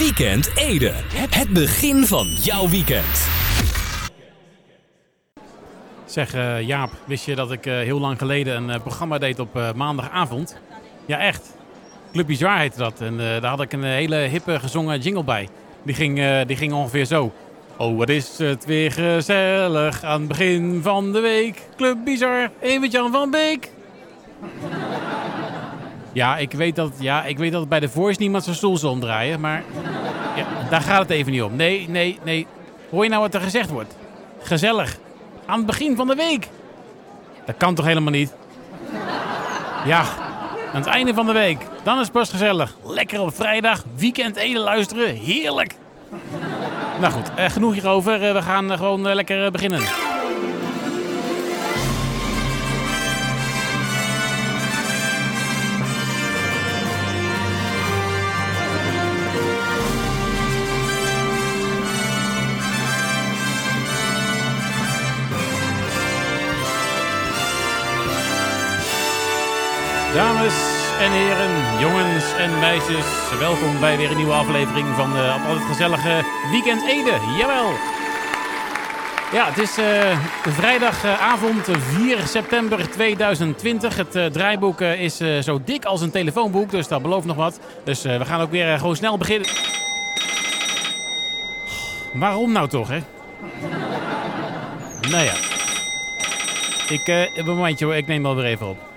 Weekend Ede. Het begin van jouw weekend. Zeg uh, Jaap, wist je dat ik uh, heel lang geleden een uh, programma deed op maandagavond? Ja, echt. Club Bizar heette dat. En daar had ik een hele hippe gezongen jingle bij. Die ging, die ging ongeveer zo. Oh, wat is het weer gezellig aan het begin van de week. Club Bizar, Evert-Jan van Beek. Ja ik, weet dat, ja, ik weet dat bij de Voice niemand zijn stoel zal omdraaien, maar ja, daar gaat het even niet om. Nee, nee, nee. Hoor je nou wat er gezegd wordt? Gezellig. Aan het begin van de week. Dat kan toch helemaal niet? Ja, aan het einde van de week. Dan is het pas gezellig. Lekker op vrijdag, weekend eten luisteren. Heerlijk. Nou goed, eh, genoeg hierover. Eh, we gaan eh, gewoon lekker beginnen. Dames en heren, jongens en meisjes, welkom bij weer een nieuwe aflevering van de altijd gezellige Weekend Ede. Jawel! Ja, het is uh, vrijdagavond 4 september 2020. Het draaiboek is zo dik als een telefoonboek, dus dat belooft nog wat. Dus we gaan ook weer gewoon snel beginnen. Waarom nou toch, hè? nou ja. Ik, momentje hoor, ik neem wel weer even op.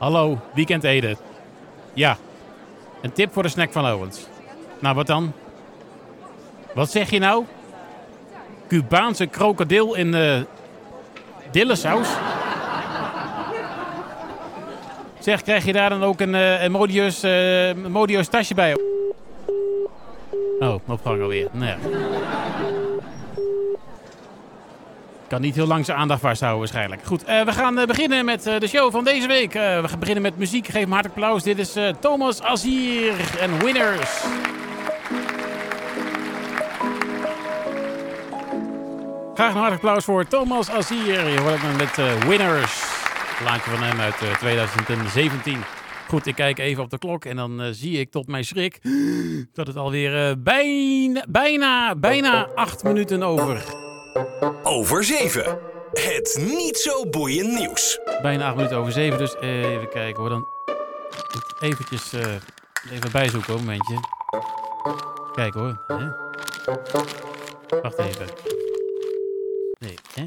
Hallo, weekend eten. Ja, een tip voor de snack van Owens. Nou, wat dan? Wat zeg je nou? Cubaanse krokodil in de dillesaus? Zeg, krijg je daar dan ook een, uh, een modieus, tasje bij? Oh, opgang alweer. Nou ja. Kan niet heel lang zijn aandacht vasthouden waarschijnlijk. Goed, uh, we gaan uh, beginnen met uh, de show van deze week. we gaan beginnen met muziek. Geef hem hartelijk applaus. Dit is Thomas Azier en Winners. Graag een hartelijk applaus voor Thomas Azier. Je hoort me met Winners. Een laatje van hem uit 2017. Goed, ik kijk even op de klok en dan zie ik tot mijn schrik dat het alweer bijna, bijna, bijna acht minuten over over 7. Het niet zo boeiend nieuws. Bijna 8 minuten over 7, dus even kijken hoor. Dan eventjes uh, even bijzoeken een momentje. Kijk hoor. Hè? Wacht even. Nee, hè?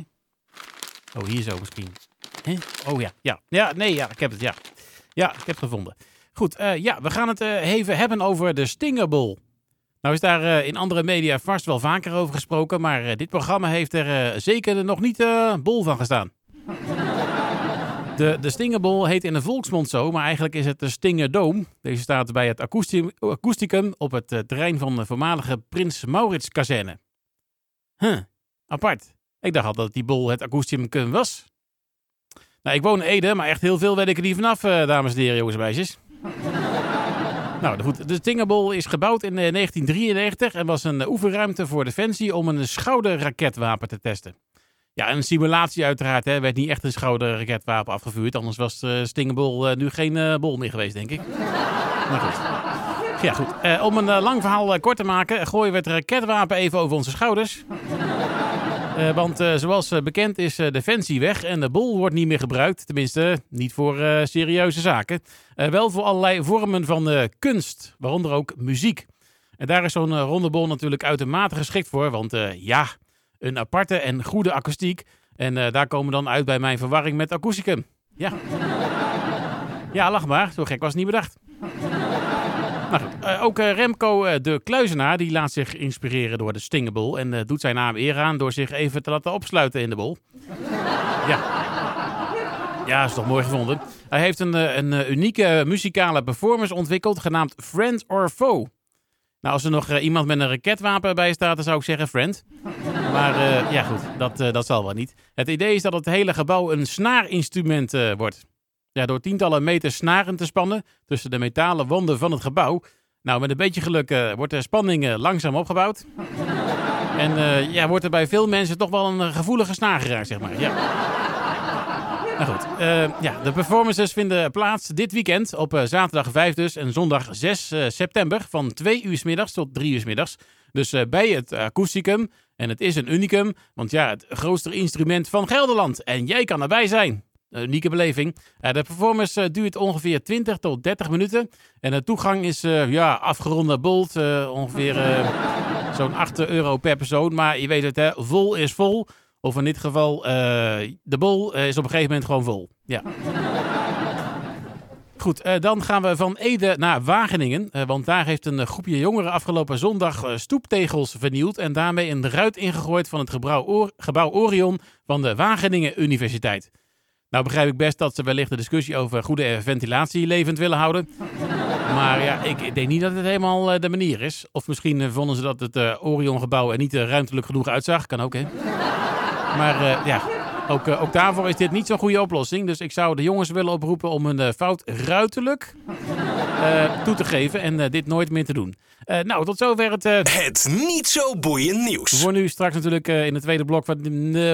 Oh, hier zo misschien. Hè? Oh ja, ja. Ja, nee, ja, ik heb het, ja. Ja, ik heb het gevonden. Goed, uh, ja, we gaan het even hebben over de Stingable. Nou is daar uh, in andere media vast wel vaker over gesproken, maar uh, dit programma heeft er uh, zeker nog niet bol van gestaan. De, de Stingerbol heet in de volksmond zo, maar eigenlijk is het de Stingerdoom. Deze staat bij het Akoesticum op het terrein van de voormalige Prins Maurits kazerne. Huh, apart. Ik dacht al dat die bol het Akoesticum was. Nou, ik woon in Ede, maar echt heel veel weet ik er niet vanaf, dames en heren, jongens en meisjes. Nou goed, de Tingerbol is gebouwd in 1993 eh, en was een eh, oefenruimte voor Defensie om een schouderraketwapen te testen. Ja, een simulatie uiteraard. Hè. werd niet echt een schouderraketwapen afgevuurd. Anders was de eh, Stingerbol nu geen bol meer geweest, denk ik. Maar goed. Ja, goed. om een lang verhaal kort te maken, gooien we het raketwapen even over onze schouders. Uh, want uh, zoals bekend is Defensie weg en de bol wordt niet meer gebruikt. Tenminste, niet voor serieuze zaken. wel voor allerlei vormen van kunst, waaronder ook muziek. En daar is zo'n ronde bol natuurlijk uitermate geschikt voor. Want ja, een aparte en goede akoestiek. En daar komen we dan uit bij mijn verwarring met akoesticum. Ja. ja, lach maar. Zo gek was het niet bedacht. Uh, ook uh, Remco uh, de Kluizenaar die laat zich inspireren door de Stingable en doet zijn naam eer aan door zich even te laten opsluiten in de bol. ja. Ja, is toch mooi gevonden. Hij heeft een, een unieke muzikale performance ontwikkeld genaamd Friend or Foe. Nou, als er nog iemand met een raketwapen bij staat, dan zou ik zeggen friend. Maar ja goed, dat, dat zal wel niet. Het idee is dat het hele gebouw een snaarinstrument wordt. Ja, door tientallen meters snaren te spannen tussen de metalen wanden van het gebouw. Nou, met een beetje geluk uh, wordt de spanning uh, langzaam opgebouwd. en uh, ja, wordt er bij veel mensen toch wel een gevoelige snaar geraakt, zeg maar. Ja. Nou goed, eh, ja, de performances vinden plaats dit weekend op eh, zaterdag 5 dus en zondag 6 eh, september van 2 uur 's middags tot 3 uur 's middags. Dus eh, bij het Acousticum. En het is een unicum, want ja, het grootste instrument van Gelderland. En jij kan erbij zijn. Een unieke beleving. Eh, de performance eh, duurt ongeveer 20 tot 30 minuten. En de toegang is eh, ja, afgeronde bolt. eh, ongeveer eh, zo'n 8 euro per persoon. Maar je weet het, hè, vol is vol. Of in dit geval, eh, de bol eh, is op een gegeven moment gewoon vol. Ja. Goed, eh, dan gaan we van Ede naar Wageningen. eh, want daar heeft een eh, groepje jongeren afgelopen zondag eh, stoeptegels vernield. En daarmee een ruit ingegooid van het gebouw Orion van de Wageningen Universiteit. Nou begrijp ik best dat ze wellicht de discussie over goede ventilatie levend willen houden. Maar ja, ik, denk niet dat het helemaal eh, de manier is. Of misschien eh, vonden ze dat het eh, Orion-gebouw er niet ruimtelijk genoeg uitzag. Kan ook, hè? Maar ja, ook, eh, ook daarvoor is dit niet zo'n goede oplossing. Dus ik zou de jongens willen oproepen om hun eh, fout ruiterlijk eh, toe te geven en dit nooit meer te doen. Nou, tot zover het Het niet zo boeiend nieuws. voor nu straks natuurlijk in het tweede blok van,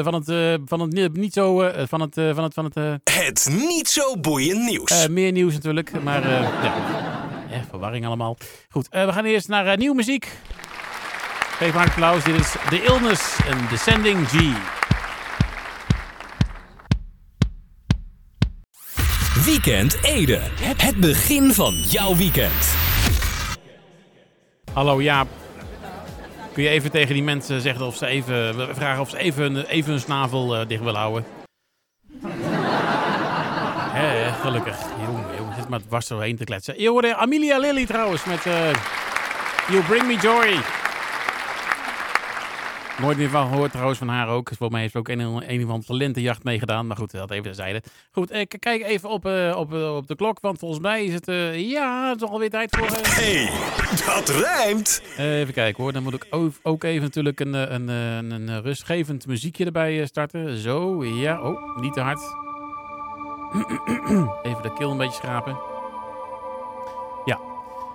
van het, van het niet zo van het van het van het Het niet zo boeiend nieuws. meer nieuws natuurlijk, maar ja, verwarring allemaal. Goed, we gaan eerst naar nieuwe muziek. Geef maar applaus. Dit is The Illness en Descending G. Weekend Ede. Het begin van jouw weekend. Hallo Jaap. Kun je even tegen die mensen zeggen of ze even vragen of ze even, even hun snavel eh, dicht willen houden? Hè, gelukkig. Jongen, jongen, zit maar dwars zo heen te kletsen. Je hoorde Amelia Lily trouwens met eh, You Bring Me Joy. Nooit meer van gehoord trouwens van haar ook. Volgens mij heeft ze ook een, een andere talentenjacht meegedaan. Maar goed, dat even terzijde. Goed, ik kijk even op, eh, op, eh, op de klok. Want volgens mij is het... eh, ja, het is alweer tijd voor... eh, hey, dat rijmt. eh, even kijken hoor. Dan moet ik ook, even natuurlijk een, eh, een, eh, een, een rustgevend muziekje erbij eh, starten. Zo, ja. Oh, niet te hard. even de keel een beetje schrapen. Ja,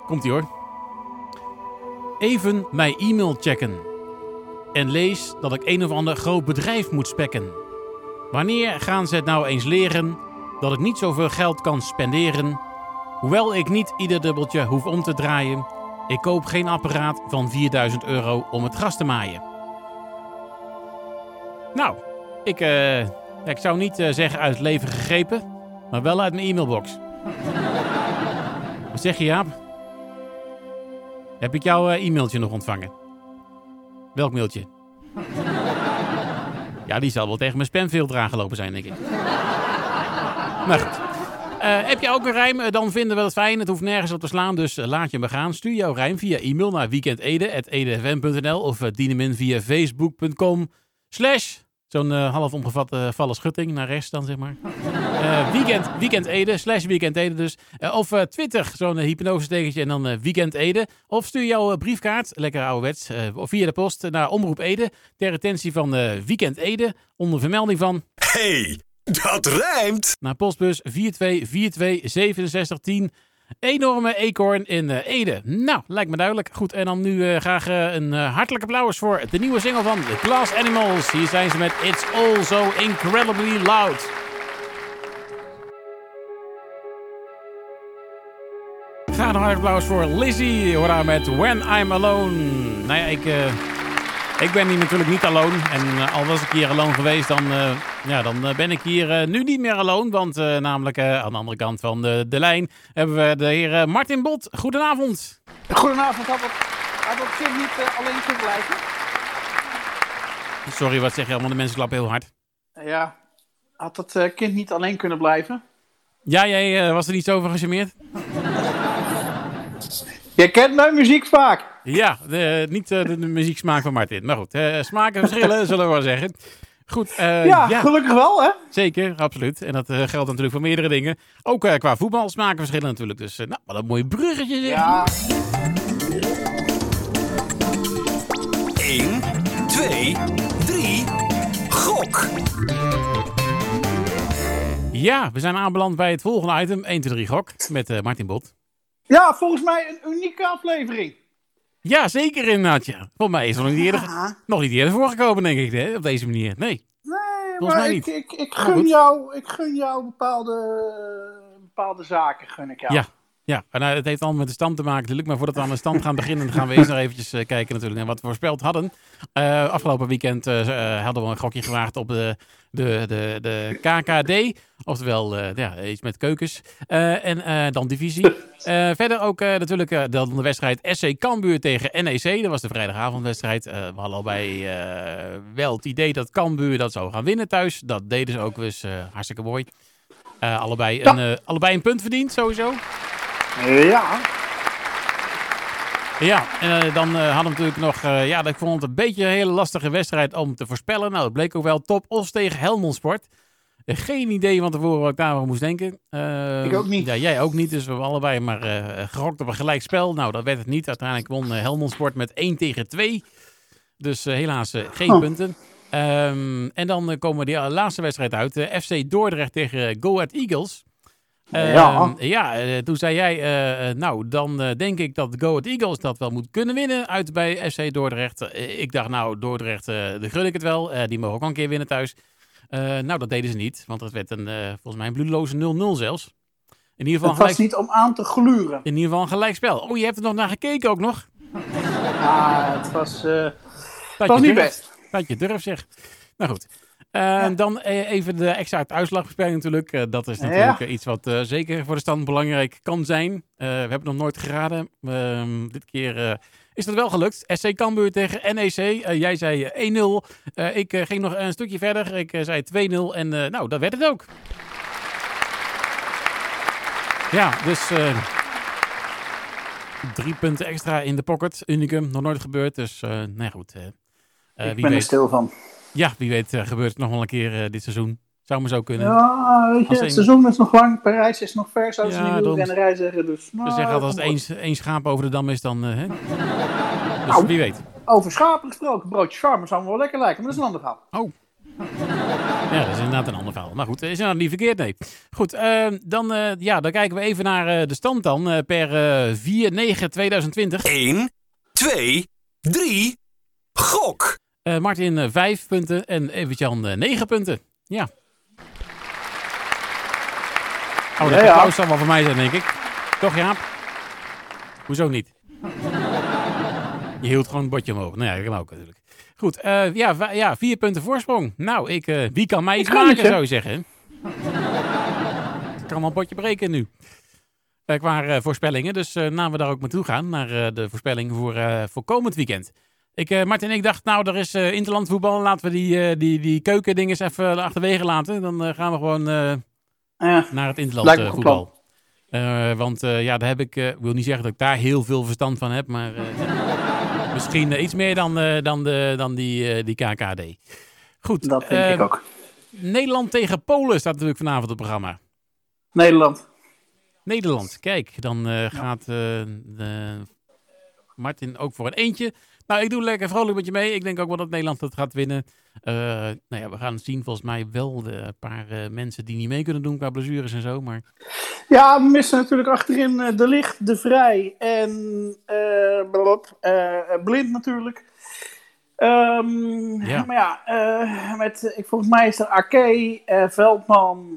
komt ie hoor. Even mijn e-mail checken. En lees dat ik een of ander groot bedrijf moet spekken. Wanneer gaan ze het nou eens leren dat ik niet zoveel geld kan spenderen? Hoewel ik niet ieder dubbeltje hoef om te draaien, ik koop geen apparaat van 4000 euro om het gras te maaien. Nou, ik, eh, ik zou niet eh, zeggen uit het leven gegrepen, maar wel uit mijn e-mailbox. Wat zeg je, Jaap? Heb ik jouw eh, e-mailtje nog ontvangen? Welk mailtje? ja, die zal wel tegen mijn spamfilter aangelopen zijn, denk ik. maar goed. Eh, heb je ook een rijm? Eh, Dan vinden we het fijn. Het hoeft nergens op te slaan, dus eh, laat je me gaan. Stuur jouw rijm via e-mail naar weekendede.edfm.nl of dien via facebook.com slash zo'n eh, half omgevatte vallen schutting naar rechts dan, zeg maar. Eh weekend, weekendede, slash weekendede dus. Eh, of eh, Twitter, zo'n uh, hypnose-tekentje en dan eh, weekendede. Of stuur jouw eh, briefkaart, lekker ouderwets, eh, of via de post naar Omroep Ede. Ter attentie van eh Weekend Ede, onder vermelding van hey, dat rijmt. naar postbus 42426710. Enorme eekhoorn in eh, Ede. Nou, lijkt me duidelijk. Goed, en dan nu eh, graag eh, een hartelijk applaus voor de nieuwe single van The Glass Animals. Hier zijn ze met It's All So Incredibly Loud. Graag een hartelijk applaus voor Lizzie. Hoor met When I'm Alone. Nou ja, ik... Ik ben hier natuurlijk niet alone. En al was ik hier alone geweest, dan, ja, dan uh, ben ik hier nu niet meer alone. Want namelijk aan de andere kant van de, de lijn hebben we de heer Martin Bot. Goedenavond. Goedenavond. Had dat kind niet alleen kunnen blijven? Sorry, wat zeg je allemaal? De mensen klappen heel hard. Ja, had dat kind niet alleen kunnen blijven? Ja, jij was er niet zo over gecharmeerd? Je kent mijn muzieksmaak. Ja, de, niet de, de muzieksmaak van Martin. Maar goed, smaken verschillen, zullen we maar zeggen. Goed, uh, ja, ja, gelukkig wel, hè? Zeker, absoluut. En dat uh, geldt natuurlijk voor meerdere dingen. Ook uh, qua voetbal smaken verschillen natuurlijk. Dus, nou, wat een mooi bruggetje zeg. Ja. 1, 2, 3, gok! Ja, we zijn aanbeland bij het volgende item. 1, 2, 3, gok. Met Martin Bot. Ja, volgens mij een unieke aflevering. Ja, zeker inderdaad. Ja. Volgens mij is het nog niet eerder, ja. nog niet eerder voorgekomen, denk ik, hè, op deze manier. Nee. Nee, Volgens maar mij ik, niet. ik, ik, Maar gun jou, ik gun jou bepaalde, bepaalde zaken. Gun ik jou. Ja. Ja, en, nou, het heeft allemaal met de stand te maken natuurlijk. Maar voordat we aan de stand gaan beginnen, dan gaan we eerst nog eventjes eh, kijken natuurlijk naar wat we voorspeld hadden. Eh, afgelopen weekend eh, eh, hadden we een gokje gewaagd op de, de, de, de KKD. Oftewel, eh, ja, iets met keukens. Eh, en eh, dan divisie. Verder ook natuurlijk eh, de, de wedstrijd SC Cambuur tegen NEC. Dat was de vrijdagavondwedstrijd. We hadden allebei wel het idee dat Cambuur dat zou gaan winnen thuis. Dat deden ze ook dus hartstikke mooi. Allebei, een, allebei een punt verdiend, sowieso. Ja. Ja, en dan hadden we natuurlijk nog... ja, ik vond het een beetje een hele lastige wedstrijd om te voorspellen. Nou, het bleek ook wel top Os tegen Helmond Sport. Eh, geen idee van tevoren wat ik daarover moest denken. Eh, Ik ook niet. Ja, jij ook niet, dus we hebben allebei maar eh gerokt op een gelijk spel. Nou, dat werd het niet. Uiteindelijk won eh, Helmond Sport met 1 tegen 2. Dus eh, helaas eh, geen Oh. punten. Ehm, en dan eh, komen we die laatste wedstrijd uit. eh, FC Dordrecht tegen eh, Go Ahead Eagles. Ja. Ehm, ja, eh, toen zei jij, eh, eh, nou, dan eh, denk ik dat Go Ahead Eagles dat wel moet kunnen winnen uit bij FC Dordrecht. Eh, ik dacht, nou, Dordrecht, eh de gun ik het wel. Eh, die mogen ook een keer winnen thuis. Eh, nou, dat deden ze niet, want het werd een, eh, volgens mij een bloedeloze 0-0 zelfs. In ieder, geval Het was niet om aan te gluren. in ieder geval een gelijkspel. Oh, je hebt er nog naar gekeken ook nog? Ah, het was, eh, het was niet best. Dat je durft, zeg. Nou goed. Eh, Dan eh, even de exacte uitslagvoorspelling natuurlijk. Eh, dat is natuurlijk iets wat zeker voor de stand belangrijk kan zijn. We hebben nog nooit geraden. Ehm, dit keer is dat wel gelukt. SC Cambuur tegen NEC. Jij zei eh, 1-0. Eh, ik ging nog een stukje verder. Ik zei 2-0. En nou, dat werd het ook. Ja, dus drie punten extra in de pocket. Unicum, nog nooit gebeurd. Dus, nee goed. eh, eh, ik wie ben er stil van. Ja, wie weet eh, gebeurt het nog wel een keer eh, dit seizoen. Zou maar zo kunnen. Ja, weet je, het een- seizoen is nog lang. Parijs is nog ver, zou ze Ja, in de daarom. wielrennerij zeggen. Dus, nou, We zeggen altijd als het één, één schaap over de dam is, dan... eh, hè? Dus Nou. wie weet. Over schapen gesproken. Broodje farmer zou me wel lekker lijken, maar dat is een ander verhaal. Ja, dat is inderdaad een ander verhaal. Maar goed, is inderdaad niet verkeerd, nee. Goed, eh, dan, eh, ja, dan kijken we even naar eh, de stand dan. eh, per eh 4-9-2020. 1, 2, 3, gok! Eh, Martin eh 5 punten en Evert-Jan eh 9 punten. Ja. Oh, dat Ja, ja. applaus zal wel voor mij zijn, denk ik. Toch, Jaap? Hoezo niet? Je hield gewoon het bordje omhoog. Nou ja, dat kan ook natuurlijk. Goed, eh, ja, ja, vier punten voorsprong. Nou, ik, eh, wie kan mij iets maken, zou je zeggen. Ik kan wel een bordje breken nu. Eh, qua eh, voorspellingen. Dus eh laten we daar ook naartoe gaan. Naar eh, de voorspelling voor, eh, voor komend weekend. Ik, eh, Martin en ik dacht, nou, er is eh interlandvoetbal. Laten we die, eh, die, die keukendinges even achterwege laten. Dan gaan we gewoon Ja. naar het interland voetbal. Want ja, daar heb ik, ik wil niet zeggen dat ik daar heel veel verstand van heb, maar misschien iets meer dan, dan, de, dan die, die KKD. Goed, Dat denk ik ook. Nederland tegen Polen staat natuurlijk vanavond op het programma. Nederland. Nederland, kijk, dan gaat de Martin ook voor een eentje. Nou, ik doe lekker vrolijk met je mee. Ik denk ook wel dat Nederland het gaat winnen. Eh, nou ja, we gaan zien. Volgens mij wel de paar eh, mensen die niet mee kunnen doen qua blessures en zo. Maar Ja, we missen natuurlijk achterin eh, De Licht, De Vrij en Blind natuurlijk. Ehm, Ja. Maar ja, met, ik, volgens mij is er Ake, eh, Veldman,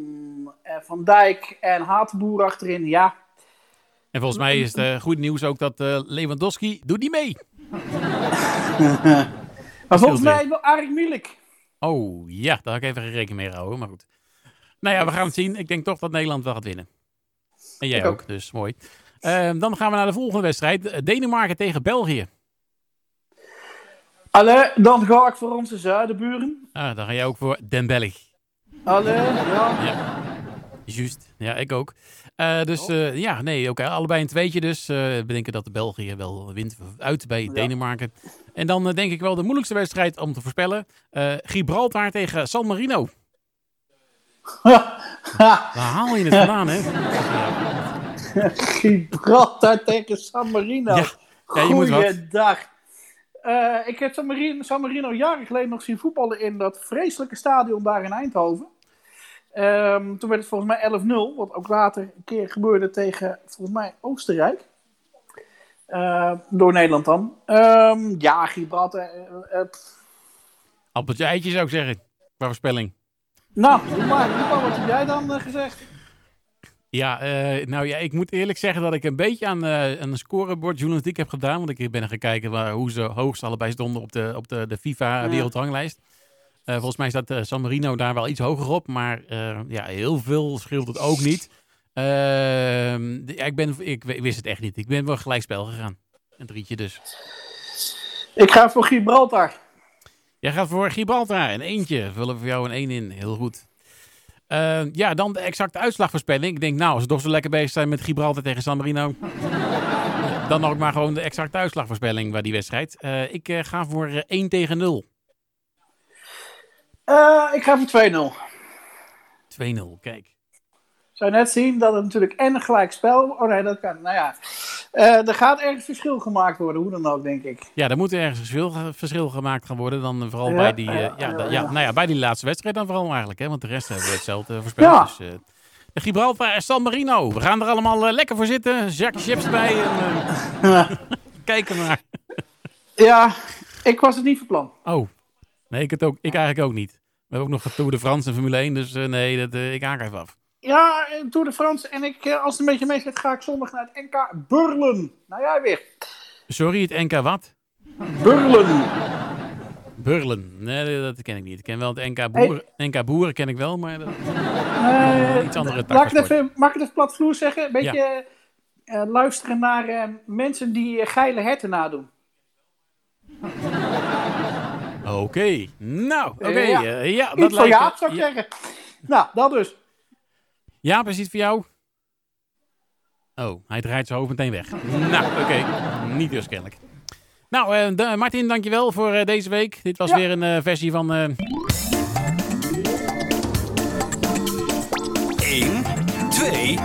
Van Dijk en Hatenboer achterin. Ja, En volgens mij is het goed nieuws ook dat Lewandowski doet niet mee. maar volgens mij wel Arik Milik. Oh ja, daar had ik even geen rekening mee gehouden. Maar goed. Nou ja, we gaan het zien. Ik denk toch dat Nederland wel gaat winnen. En jij ook. ook. dus mooi. Eh, dan gaan we naar de volgende wedstrijd. Eh, Denemarken tegen België. Allee, dan ga ik voor onze zuidenburen. Ah, daar ga jij ook voor Den Belg. Allee, ja. Ja, juist. Ja, ik ook. Eh, dus eh, ja, nee, oké. allebei een tweetje dus. Eh, we denken dat de België wel wint uit bij Denemarken. En dan eh, denk ik wel de moeilijkste wedstrijd om te voorspellen. Eh, Gibraltar tegen San Marino. Waar haal je het vandaan, hè? Gibraltar tegen San Marino. Ja. Ja, je moet wat. Goeiedag. Eh, ik heb San Marino, San Marino jaren geleden nog zien voetballen in dat vreselijke stadion daar in Eindhoven. Ehm, toen werd het volgens mij 11-0, wat ook later een keer gebeurde tegen volgens mij Oostenrijk. Eh, door Nederland dan. Ehm, ja, Gibraltar. eh, eh, pff, Appeltje eitje zou ik zeggen. Qua voorspelling. Nou, maar. Wat heb jij dan eh, gezegd? Ja, eh, nou ja, ik moet eerlijk zeggen dat ik een beetje aan, eh een scorebord journalistiek heb gedaan. Want ik ben er gaan kijken waar, hoe ze hoogst allebei stonden op de, op de, de FIFA Ja. Eh, volgens mij staat eh, San Marino daar wel iets hoger op. Maar eh, ja, heel veel scheelt het ook niet. Ehm, de- ja, ik, ben, ik wist het echt niet. Ik ben wel gelijkspel gegaan. Een drietje dus. Ik ga voor Gibraltar. Jij gaat voor Gibraltar. Een eentje. Vullen we voor jou een één in. Heel goed. Eh, ja, dan de exacte uitslagvoorspelling. Ik denk, nou, als ze toch zo lekker bezig zijn met Gibraltar tegen San Marino. dan ook maar gewoon de exacte uitslagvoorspelling bij die wedstrijd. Ik ga voor eh, 1 tegen 0. 2-0, Eh, ik ga voor 2-0. kijk. Zou je net zien dat het natuurlijk en een gelijk spel... Oh nee, dat kan. Nou ja. Eh, er gaat ergens verschil gemaakt worden. Hoe dan ook, denk ik. Ja, er moet ergens verschil, verschil gemaakt gaan worden. Dan eh, vooral Ja, bij die, ja, ja, nou ja, bij die laatste wedstrijd dan vooral eigenlijk. Hè? Want de rest hebben we hetzelfde voorspeld. Ja. Dus, de Gibraltar en San Marino. We gaan er allemaal lekker voor zitten. Jacques chips erbij. En, kijken maar. Ja, ik was het niet van plan. Oh, nee, ik, het ook, ik eigenlijk ook niet. We hebben ook nog Tour de France en Formule 1, dus eh, nee, dat, eh, ik haak even af. Ja, eh, Tour de France. En ik, als het een beetje mee zit, ga ik zondag naar het NK Burlen. Nou, jij weer. Sorry, het NK wat? Burlen. Burlen. Nee, dat ken ik niet. Ik ken wel het NK Boeren. NK Boeren ken ik wel, maar dat, iets andere ik het even, mag ik het even platvloer zeggen? Een beetje luisteren naar mensen die geile herten nadoen. Oké, nou, oké. Ja. eh, ja, dat Iets van lijkt... Jaap, zou ik ja, zeggen. Nou, dat dus. ja, precies voor jou. Oh, hij draait zijn hoofd meteen weg. Nou, oké. Niet dus kennelijk. Nou, eh, da- Martin, dankjewel voor eh, deze week. Dit was Ja. weer een eh, versie van... eh, 1, 2,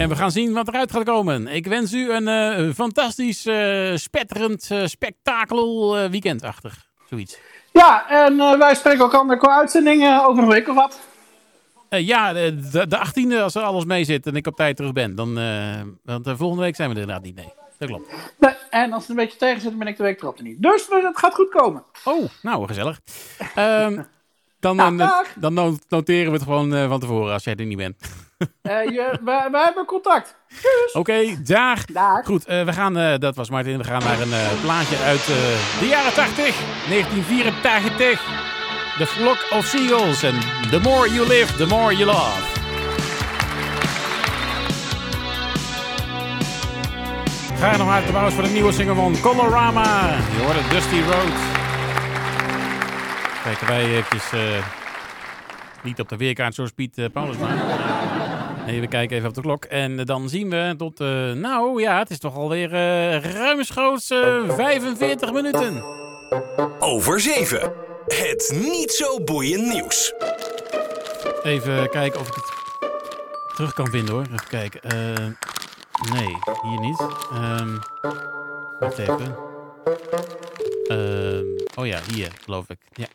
En we gaan zien wat eruit gaat komen. Ik wens u een eh, fantastisch, eh, spetterend, eh, spektakel weekendachtig. Zoiets. Ja, en wij spreken elkaar qua uitzendingen over een week of wat. Ja, de, de, de 18e, als er alles mee zit en ik op tijd terug ben. Dan, want volgende week zijn we er inderdaad niet. Nee, dat klopt. Nee, en als het een beetje tegen zit, ben ik de week erop er niet. Dus het gaat goed komen. Oh, nou, gezellig. Ehm, dan, Nou, dan no- noteren we het gewoon van tevoren als jij er niet bent. Eh, je, wij, wij hebben contact. Oké, dag. Dag. Goed, eh, we gaan, eh, dat was Martin, we gaan naar een plaatje uit de jaren 80, 1984. The Flock of Seagulls en The More You Live, The More You Love. Graag nog hartelijk applaus voor de nieuwe single van Colorama. Je hoort het Dusty Road. Kijken wij eventjes, niet op de weerkaart zoals Piet Paulus maar. We kijken even op de klok. En eh, dan zien we tot, eh, nou ja, het is toch alweer eh ruimschoots eh 45 minuten. Over 7. Het niet zo boeiend nieuws. Even kijken of ik het terug kan vinden hoor. Even kijken. Eh, nee, hier niet. Ehm wacht even. Ehm, oh ja, hier geloof ik. Ja.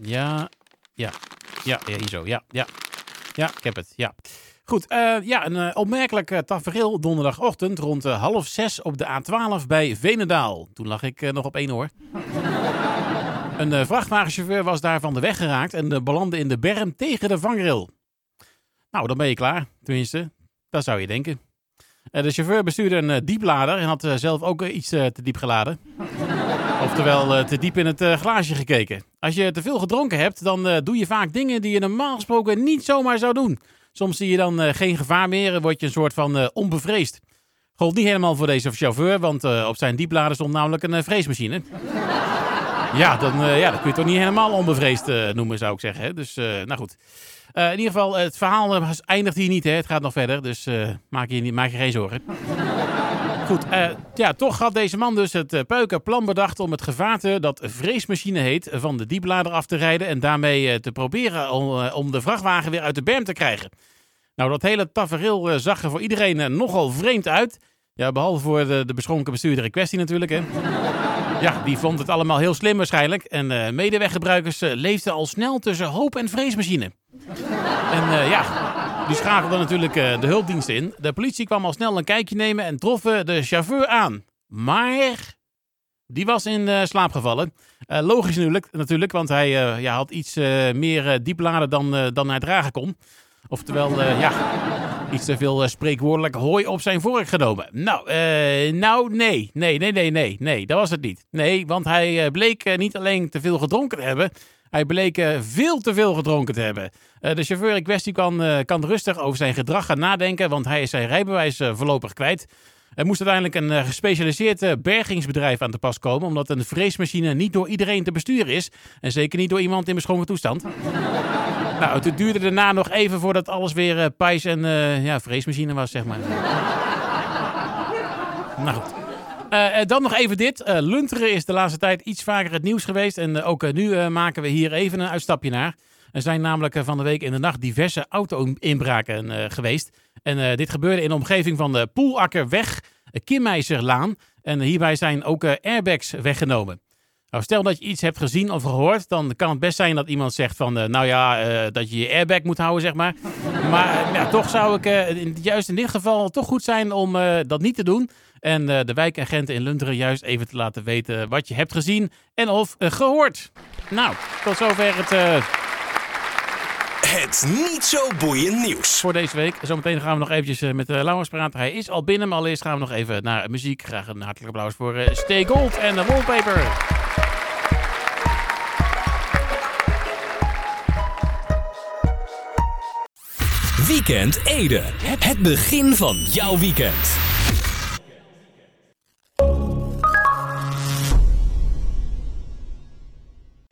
Ja. Ja. Ja, ja hier zo. Ja, ja. Ja, ik heb het. Ja. Goed, eh, ja, een eh, opmerkelijk eh, tafereel donderdagochtend rond half zes op de A12 bij Venendaal. Toen lag ik nog op één oor. Een vrachtwagenchauffeur was daar van de weg geraakt en belandde in de berm tegen de vangrail. Nou, dan ben je klaar. Tenminste, dat zou je denken. De chauffeur bestuurde een dieplader en had zelf ook iets te diep geladen. Oftewel, te diep in het glaasje gekeken. Als je te veel gedronken hebt, dan doe je vaak dingen die je normaal gesproken niet zomaar zou doen. Soms zie je dan eh, geen gevaar meer en word je een soort van eh, onbevreesd. Gold niet helemaal voor deze chauffeur, want eh, op zijn dieplader stond namelijk een eh, vreesmachine. Ja, dan, eh, ja, dat kun je toch niet helemaal onbevreesd eh, noemen, zou ik zeggen. Hè? Dus, eh, nou goed. Eh, in ieder geval, het verhaal eh, eindigt hier niet. Hè? Het gaat nog verder, dus eh, maak, je, niet- maak je geen zorgen. Goed, eh, ja, toch had deze man dus het uh, peuken plan bedacht om het gevaarte dat vreesmachine heet van de dieplader af te rijden en daarmee eh, te proberen om, eh, de vrachtwagen weer uit de berm te krijgen. Nou, dat hele tafereel eh, zag er voor iedereen eh, nogal vreemd uit. Ja, behalve voor de, de beschonken bestuurder in kwestie natuurlijk, hè. Ja, die vond het allemaal heel slim waarschijnlijk. En eh medeweggebruikers eh, leefden al snel tussen hoop en vreesmachine. En eh, ja, die schakelden natuurlijk eh, de hulpdiensten in. De politie kwam al snel een kijkje nemen en troffen de chauffeur aan. Maar die was in eh, slaap gevallen. Eh, logisch natuurlijk, want hij ja, had iets meer diepladen dan, dan hij dragen kon. Oftewel, ja, iets te veel spreekwoordelijk hooi op zijn vork genomen. Nou, nou, nee, nee, nee, nee, nee, nee, dat was het niet. Nee, want hij bleek niet alleen te veel gedronken te hebben, hij bleek veel te veel gedronken te hebben. Eh, de chauffeur in kwestie kan, eh, kan rustig over zijn gedrag gaan nadenken, want hij is zijn rijbewijs eh, voorlopig kwijt. Er moest uiteindelijk een gespecialiseerd bergingsbedrijf aan te pas komen, omdat een vreesmachine niet door iedereen te besturen is. En zeker niet door iemand in beschonken toestand. nou, het duurde daarna nog even voordat alles weer pijs en ja, vreesmachine was, zeg maar. nou goed. Eh, eh, dan nog even dit. Eh, Lunteren is de laatste tijd iets vaker het nieuws geweest. En ook nu maken we hier even een uitstapje naar. Er zijn namelijk van de week in de nacht diverse auto-inbraken geweest. En dit gebeurde in de omgeving van de Poelakkerweg, Kimmeiserlaan. En hierbij zijn ook airbags weggenomen. Nou, stel dat je iets hebt gezien of gehoord, dan kan het best zijn dat iemand zegt van, eh, nou ja, eh, dat je je airbag moet houden, zeg maar. Maar eh, ja, toch zou ik, eh, in- juist in dit geval, toch goed zijn om eh, dat niet te doen. En eh, de wijkagenten in Lunteren juist even te laten weten wat je hebt gezien en of eh, gehoord. Nou, tot zover het eh, Het niet zo boeiend nieuws. voor deze week. Zometeen gaan we nog eventjes met uh, Laurens praten. Hij is al binnen, maar allereerst gaan we nog even naar muziek. Graag een hartelijk applaus voor Stay Gold en de Wallpaper. Weekend Ede. Het begin van jouw weekend.